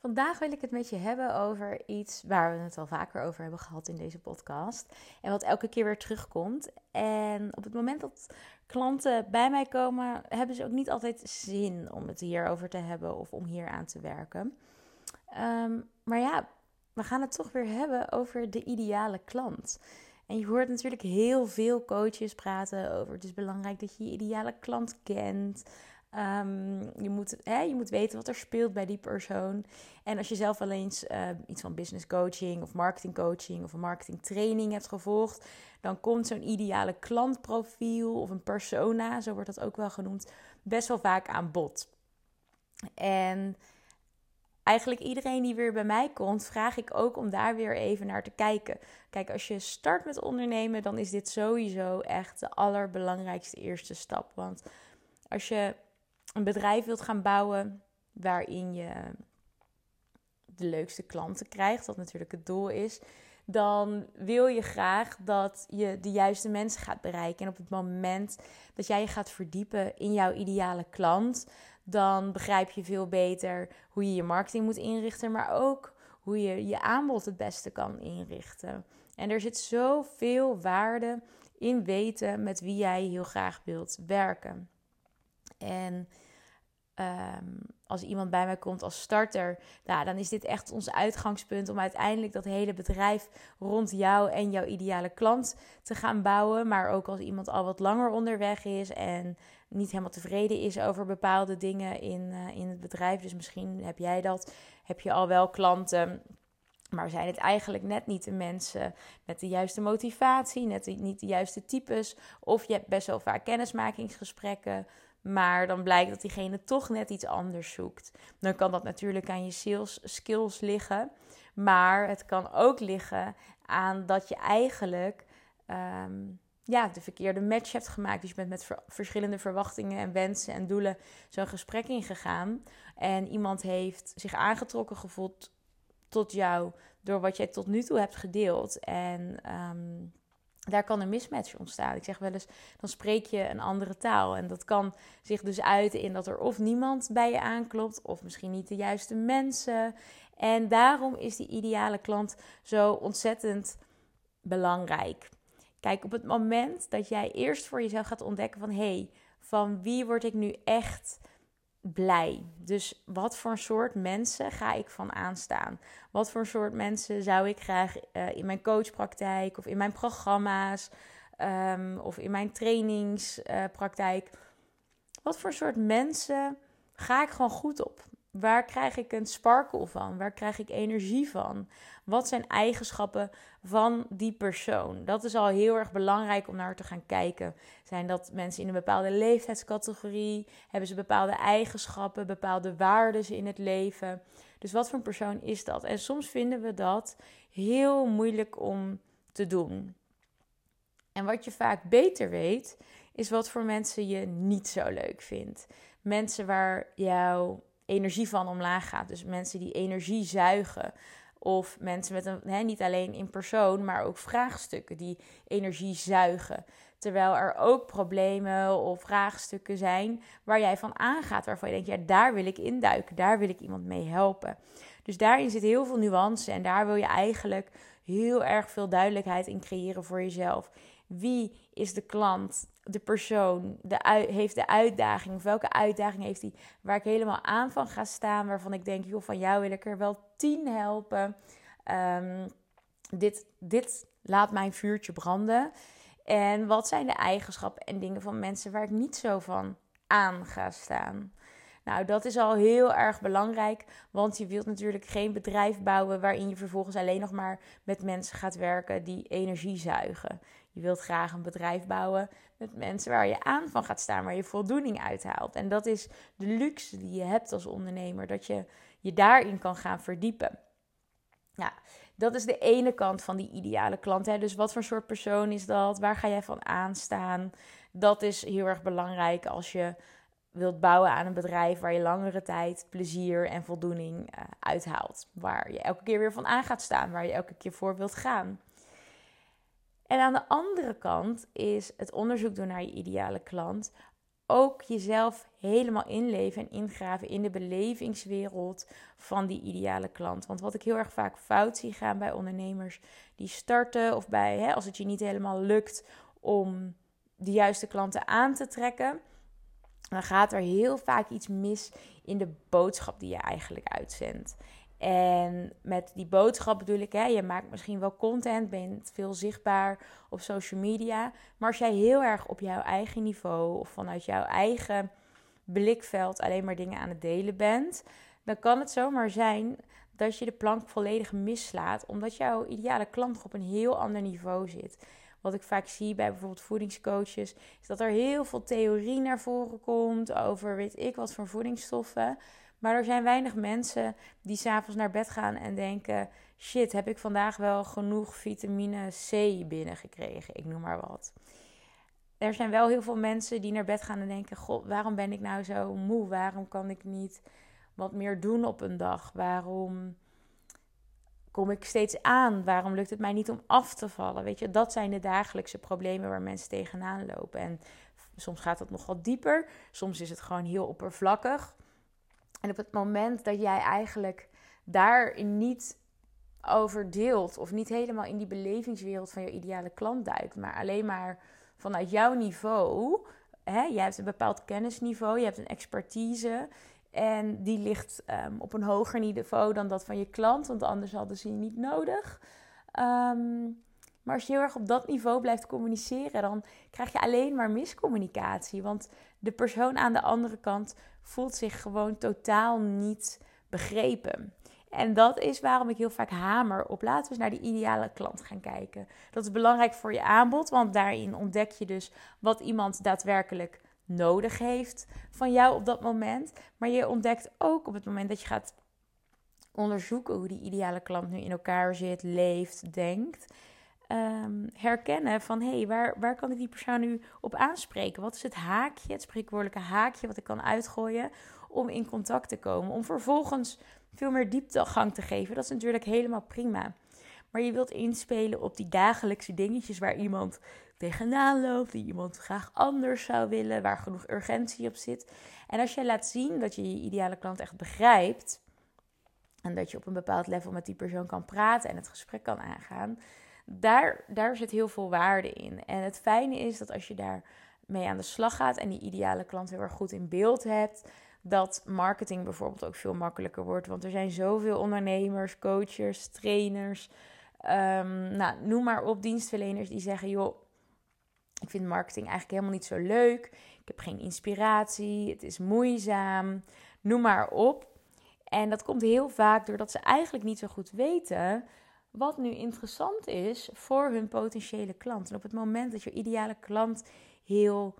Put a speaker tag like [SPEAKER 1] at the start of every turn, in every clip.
[SPEAKER 1] Vandaag wil ik het met je hebben over iets waar we het al vaker over hebben gehad in deze podcast. En wat elke keer weer terugkomt. En op het moment dat klanten bij mij komen, hebben ze ook niet altijd zin om het hierover te hebben of om hier aan te werken. Ehm, maar ja, we gaan het toch weer hebben over de ideale klant. En je hoort natuurlijk heel veel coaches praten over het is belangrijk dat je je ideale klant kent. Um, je, moet, hè, je moet weten wat er speelt bij die persoon. En als je zelf wel eens uh, iets van business coaching of marketing coaching of een marketing training hebt gevolgd, dan komt zo'n ideale klantprofiel of een persona, zo wordt dat ook wel genoemd, best wel vaak aan bod. En eigenlijk iedereen die weer bij mij komt, vraag ik ook om daar weer even naar te kijken. Kijk, als je start met ondernemen, dan is dit sowieso echt de allerbelangrijkste eerste stap. Want als je een bedrijf wilt gaan bouwen waarin je de leukste klanten krijgt, wat natuurlijk het doel is, dan wil je graag dat je de juiste mensen gaat bereiken. En op het moment dat jij je gaat verdiepen in jouw ideale klant, dan begrijp je veel beter hoe je je marketing moet inrichten, maar ook hoe je je aanbod het beste kan inrichten. En er zit zoveel waarde in weten met wie jij heel graag wilt werken. En Ehm, als iemand bij mij komt als starter, nou, dan is dit echt ons uitgangspunt om uiteindelijk dat hele bedrijf rond jou en jouw ideale klant te gaan bouwen. Maar ook als iemand al wat langer onderweg is en niet helemaal tevreden is over bepaalde dingen in, uh, in het bedrijf. Dus misschien heb jij dat, heb je al wel klanten. Maar zijn het eigenlijk net niet de mensen met de juiste motivatie, net niet de juiste types? Of je hebt best wel vaak kennismakingsgesprekken maar dan blijkt dat diegene toch net iets anders zoekt. Dan kan dat natuurlijk aan je sales skills liggen. Maar het kan ook liggen aan dat je eigenlijk ehm, ja, de verkeerde match hebt gemaakt. Dus je bent met verschillende verwachtingen en wensen en doelen zo'n gesprek ingegaan. En iemand heeft zich aangetrokken gevoeld tot jou door wat jij tot nu toe hebt gedeeld. En ehm, daar kan een mismatch ontstaan. Ik zeg wel eens, dan spreek je een andere taal. En dat kan zich dus uiten in dat er of niemand bij je aanklopt, of misschien niet de juiste mensen. En daarom is die ideale klant zo ontzettend belangrijk. Kijk, op het moment dat jij eerst voor jezelf gaat ontdekken van hé, hey, van wie word ik nu echt blij. Dus wat voor soort mensen ga ik van aanstaan? Wat voor soort mensen zou ik graag uh, in mijn coachpraktijk of in mijn programma's um, of in mijn trainingspraktijk? Uh, wat voor soort mensen ga ik gewoon goed op? Waar krijg ik een sparkle van? Waar krijg ik energie van? Wat zijn eigenschappen van die persoon? Dat is al heel erg belangrijk om naar te gaan kijken. Zijn dat mensen in een bepaalde leeftijdscategorie? Hebben ze bepaalde eigenschappen, bepaalde waarden in het leven? Dus wat voor een persoon is dat? En soms vinden we dat heel moeilijk om te doen. En wat je vaak beter weet, is wat voor mensen je niet zo leuk vindt. Mensen waar jouw energie van omlaag gaat. Dus mensen die energie zuigen. Of mensen met een, niet alleen in persoon, maar ook vraagstukken die energie zuigen. Terwijl er ook problemen of vraagstukken zijn waar jij van aangaat. Waarvan je denkt, ja, daar wil ik induiken. Daar wil ik iemand mee helpen. Dus daarin zit heel veel nuance. En daar wil je eigenlijk heel erg veel duidelijkheid in creëren voor jezelf. Wie is de klant, de persoon, de, heeft de uitdaging? Of welke uitdaging heeft hij waar ik helemaal aan van ga staan? Waarvan ik denk, joh, van jou wil ik er wel tien helpen. Um, dit, dit laat mijn vuurtje branden. En wat zijn de eigenschappen en dingen van mensen waar ik niet zo van aan ga staan? Nou, dat is al heel erg belangrijk, want je wilt natuurlijk geen bedrijf bouwen waarin je vervolgens alleen nog maar met mensen gaat werken die energie zuigen. Je wilt graag een bedrijf bouwen met mensen waar je aan van gaat staan, waar je voldoening uithaalt. En dat is de luxe die je hebt als ondernemer, dat je je daarin kan gaan verdiepen. Ja, dat is de ene kant van die ideale klant. Hè? Dus wat voor soort persoon is dat? Waar ga jij van aanstaan? Dat is heel erg belangrijk als je wilt bouwen aan een bedrijf waar je langere tijd plezier en voldoening uh, uithaalt. Waar je elke keer weer van aan gaat staan, waar je elke keer voor wilt gaan. En aan de andere kant is het onderzoek doen naar je ideale klant ook jezelf helemaal inleven en ingraven in de belevingswereld van die ideale klant. Want wat ik heel erg vaak fout zie gaan bij ondernemers die starten of bij hè, als het je niet helemaal lukt om de juiste klanten aan te trekken, dan gaat er heel vaak iets mis in de boodschap die je eigenlijk uitzendt. En met die boodschap bedoel ik, hè, je maakt misschien wel content, bent veel zichtbaar op social media. Maar als jij heel erg op jouw eigen niveau of vanuit jouw eigen blikveld alleen maar dingen aan het delen bent, dan kan het zomaar zijn dat je de plank volledig mislaat, omdat jouw ideale klant op een heel ander niveau zit. Wat ik vaak zie bij bijvoorbeeld voedingscoaches, is dat er heel veel theorie naar voren komt over weet ik wat voor voedingsstoffen. Maar er zijn weinig mensen die s'avonds naar bed gaan en denken: shit, heb ik vandaag wel genoeg vitamine C binnengekregen? Ik noem maar wat. Er zijn wel heel veel mensen die naar bed gaan en denken: God, waarom ben ik nou zo moe? Waarom kan ik niet wat meer doen op een dag? Waarom kom ik steeds aan? Waarom lukt het mij niet om af te vallen? Weet je, dat zijn de dagelijkse problemen waar mensen tegenaan lopen. En soms gaat het nog wat dieper, soms is het gewoon heel oppervlakkig. En op het moment dat jij eigenlijk daar niet over deelt of niet helemaal in die belevingswereld van je ideale klant duikt, maar alleen maar vanuit jouw niveau, hè, jij hebt een bepaald kennisniveau, je hebt een expertise en die ligt ehm, op een hoger niveau dan dat van je klant, want anders hadden ze je niet nodig. Ehm, maar als je heel erg op dat niveau blijft communiceren, dan krijg je alleen maar miscommunicatie. Want de persoon aan de andere kant voelt zich gewoon totaal niet begrepen. En dat is waarom ik heel vaak hamer op laten we eens naar die ideale klant gaan kijken. Dat is belangrijk voor je aanbod, want daarin ontdek je dus wat iemand daadwerkelijk nodig heeft van jou op dat moment. Maar je ontdekt ook op het moment dat je gaat onderzoeken hoe die ideale klant nu in elkaar zit, leeft, denkt. Ehm, herkennen van hé, hey, waar, waar kan ik die persoon nu op aanspreken? Wat is het haakje, het spreekwoordelijke haakje wat ik kan uitgooien om in contact te komen? Om vervolgens veel meer dieptegang te geven. Dat is natuurlijk helemaal prima. Maar je wilt inspelen op die dagelijkse dingetjes waar iemand tegenaan loopt, die iemand graag anders zou willen, waar genoeg urgentie op zit. En als jij laat zien dat je je ideale klant echt begrijpt en dat je op een bepaald level met die persoon kan praten en het gesprek kan aangaan, daar, daar zit heel veel waarde in. En het fijne is dat als je daar mee aan de slag gaat en die ideale klant heel erg goed in beeld hebt, dat marketing bijvoorbeeld ook veel makkelijker wordt. Want er zijn zoveel ondernemers, coaches, trainers, um, nou, noem maar op, dienstverleners die zeggen: joh, ik vind marketing eigenlijk helemaal niet zo leuk. Ik heb geen inspiratie, het is moeizaam, noem maar op. En dat komt heel vaak doordat ze eigenlijk niet zo goed weten wat nu interessant is voor hun potentiële klant. En op het moment dat je ideale klant heel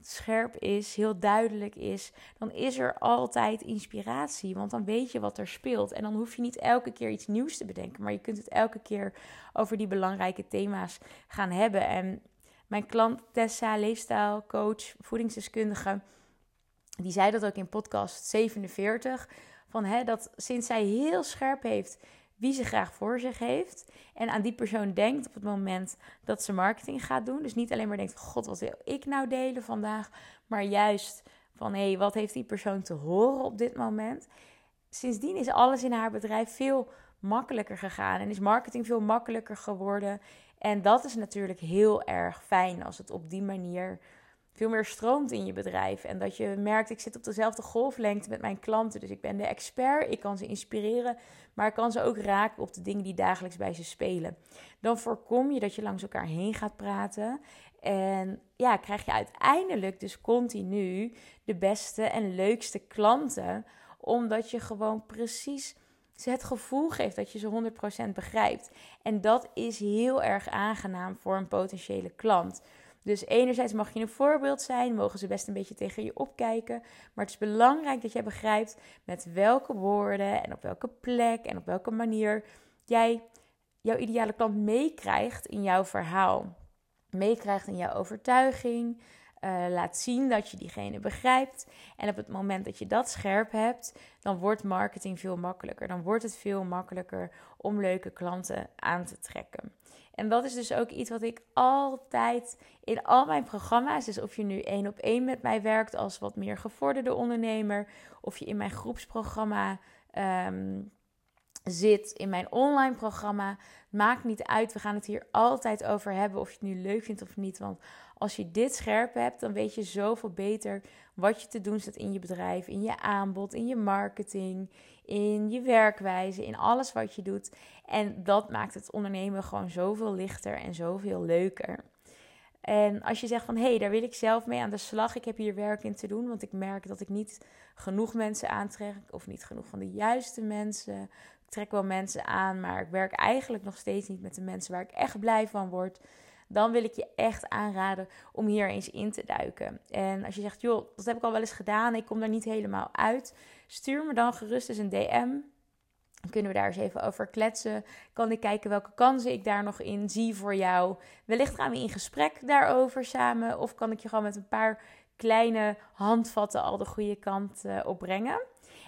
[SPEAKER 1] scherp is, heel duidelijk is, dan is er altijd inspiratie. Want dan weet je wat er speelt. En dan hoef je niet elke keer iets nieuws te bedenken, maar je kunt het elke keer over die belangrijke thema's gaan hebben. En mijn klant Tessa, leefstijlcoach, voedingsdeskundige, die zei dat ook in podcast 47. Van, hè, dat sinds zij heel scherp heeft wie ze graag voor zich heeft. En aan die persoon denkt op het moment dat ze marketing gaat doen. Dus niet alleen maar denkt: God, wat wil ik nou delen vandaag? Maar juist van: hé, hey, wat heeft die persoon te horen op dit moment? Sindsdien is alles in haar bedrijf veel makkelijker gegaan en is marketing veel makkelijker geworden. En dat is natuurlijk heel erg fijn als het op die manier veel meer stroomt in je bedrijf. En dat je merkt, ik zit op dezelfde golflengte met mijn klanten. Dus ik ben de expert, ik kan ze inspireren, maar ik kan ze ook raken op de dingen die dagelijks bij ze spelen. Dan voorkom je dat je langs elkaar heen gaat praten. En ja, krijg je uiteindelijk dus continu de beste en leukste klanten. Omdat je gewoon precies het gevoel geeft dat je ze 100% begrijpt. En dat is heel erg aangenaam voor een potentiële klant. Dus enerzijds mag je een voorbeeld zijn, mogen ze best een beetje tegen je opkijken. Maar het is belangrijk dat jij begrijpt met welke woorden en op welke plek en op welke manier jij jouw ideale klant meekrijgt in jouw verhaal. Meekrijgt in jouw overtuiging. Uh, laat zien dat je diegene begrijpt. En op het moment dat je dat scherp hebt, dan wordt marketing veel makkelijker. Dan wordt het veel makkelijker om leuke klanten aan te trekken. En dat is dus ook iets wat ik altijd in al mijn programma's, dus of je nu één op één met mij werkt als wat meer gevorderde ondernemer, of je in mijn groepsprogramma ehm, zit, in mijn online programma, maakt niet uit. We gaan het hier altijd over hebben of je het nu leuk vindt of niet. Want als je dit scherp hebt, dan weet je zoveel beter wat je te doen staat in je bedrijf, in je aanbod, in je marketing, in je werkwijze, in alles wat je doet. En dat maakt het ondernemen gewoon zoveel lichter en zoveel leuker. En als je zegt van hé, hey, daar wil ik zelf mee aan de slag, ik heb hier werk in te doen, want ik merk dat ik niet genoeg mensen aantrek of niet genoeg van de juiste mensen. Ik trek wel mensen aan, maar ik werk eigenlijk nog steeds niet met de mensen waar ik echt blij van word dan wil ik je echt aanraden om hier eens in te duiken. En als je zegt, joh, dat heb ik al wel eens gedaan, ik kom daar niet helemaal uit, stuur me dan gerust eens een DM. Dan kunnen we daar eens even over kletsen. Kan ik kijken welke kansen ik daar nog in zie voor jou. Wellicht gaan we in gesprek daarover samen. Of kan ik je gewoon met een paar kleine handvatten al de goede kant uh, op brengen.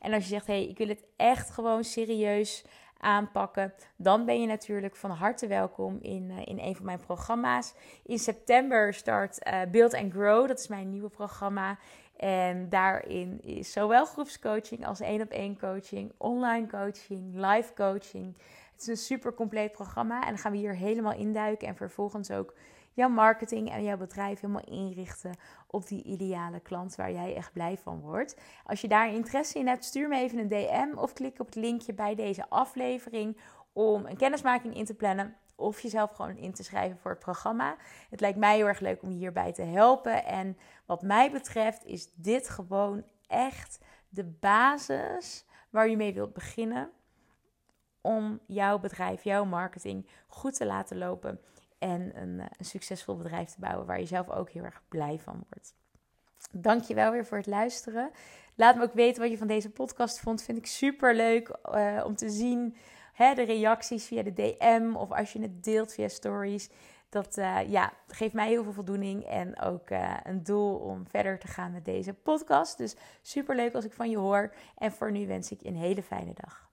[SPEAKER 1] En als je zegt, hé, hey, ik wil het echt gewoon serieus aanpakken, dan ben je natuurlijk van harte welkom in, uh, in een van mijn programma's. In september start uh, Build and Grow, dat is mijn nieuwe programma. En daarin is zowel groepscoaching als één op één coaching, online coaching, live coaching. Het is een super compleet programma en dan gaan we hier helemaal induiken en vervolgens ook jouw marketing en jouw bedrijf helemaal inrichten op die ideale klant waar jij echt blij van wordt. Als je daar interesse in hebt, stuur me even een DM of klik op het linkje bij deze aflevering om een kennismaking in te plannen of jezelf gewoon in te schrijven voor het programma. Het lijkt mij heel erg leuk om je hierbij te helpen. En wat mij betreft is dit gewoon echt de basis waar je mee wilt beginnen om jouw bedrijf, jouw marketing goed te laten lopen en een, eh, een, succesvol bedrijf te bouwen waar je zelf ook heel erg blij van wordt. Dank je wel weer voor het luisteren. Laat me ook weten wat je van deze podcast vond. Vind ik super leuk uh, om te zien. Hè, de reacties via de DM of als je het deelt via stories. Dat uh, ja, geeft mij heel veel voldoening en ook een doel om verder te gaan met deze podcast. Dus super leuk als ik van je hoor. En voor nu wens ik je een hele fijne dag.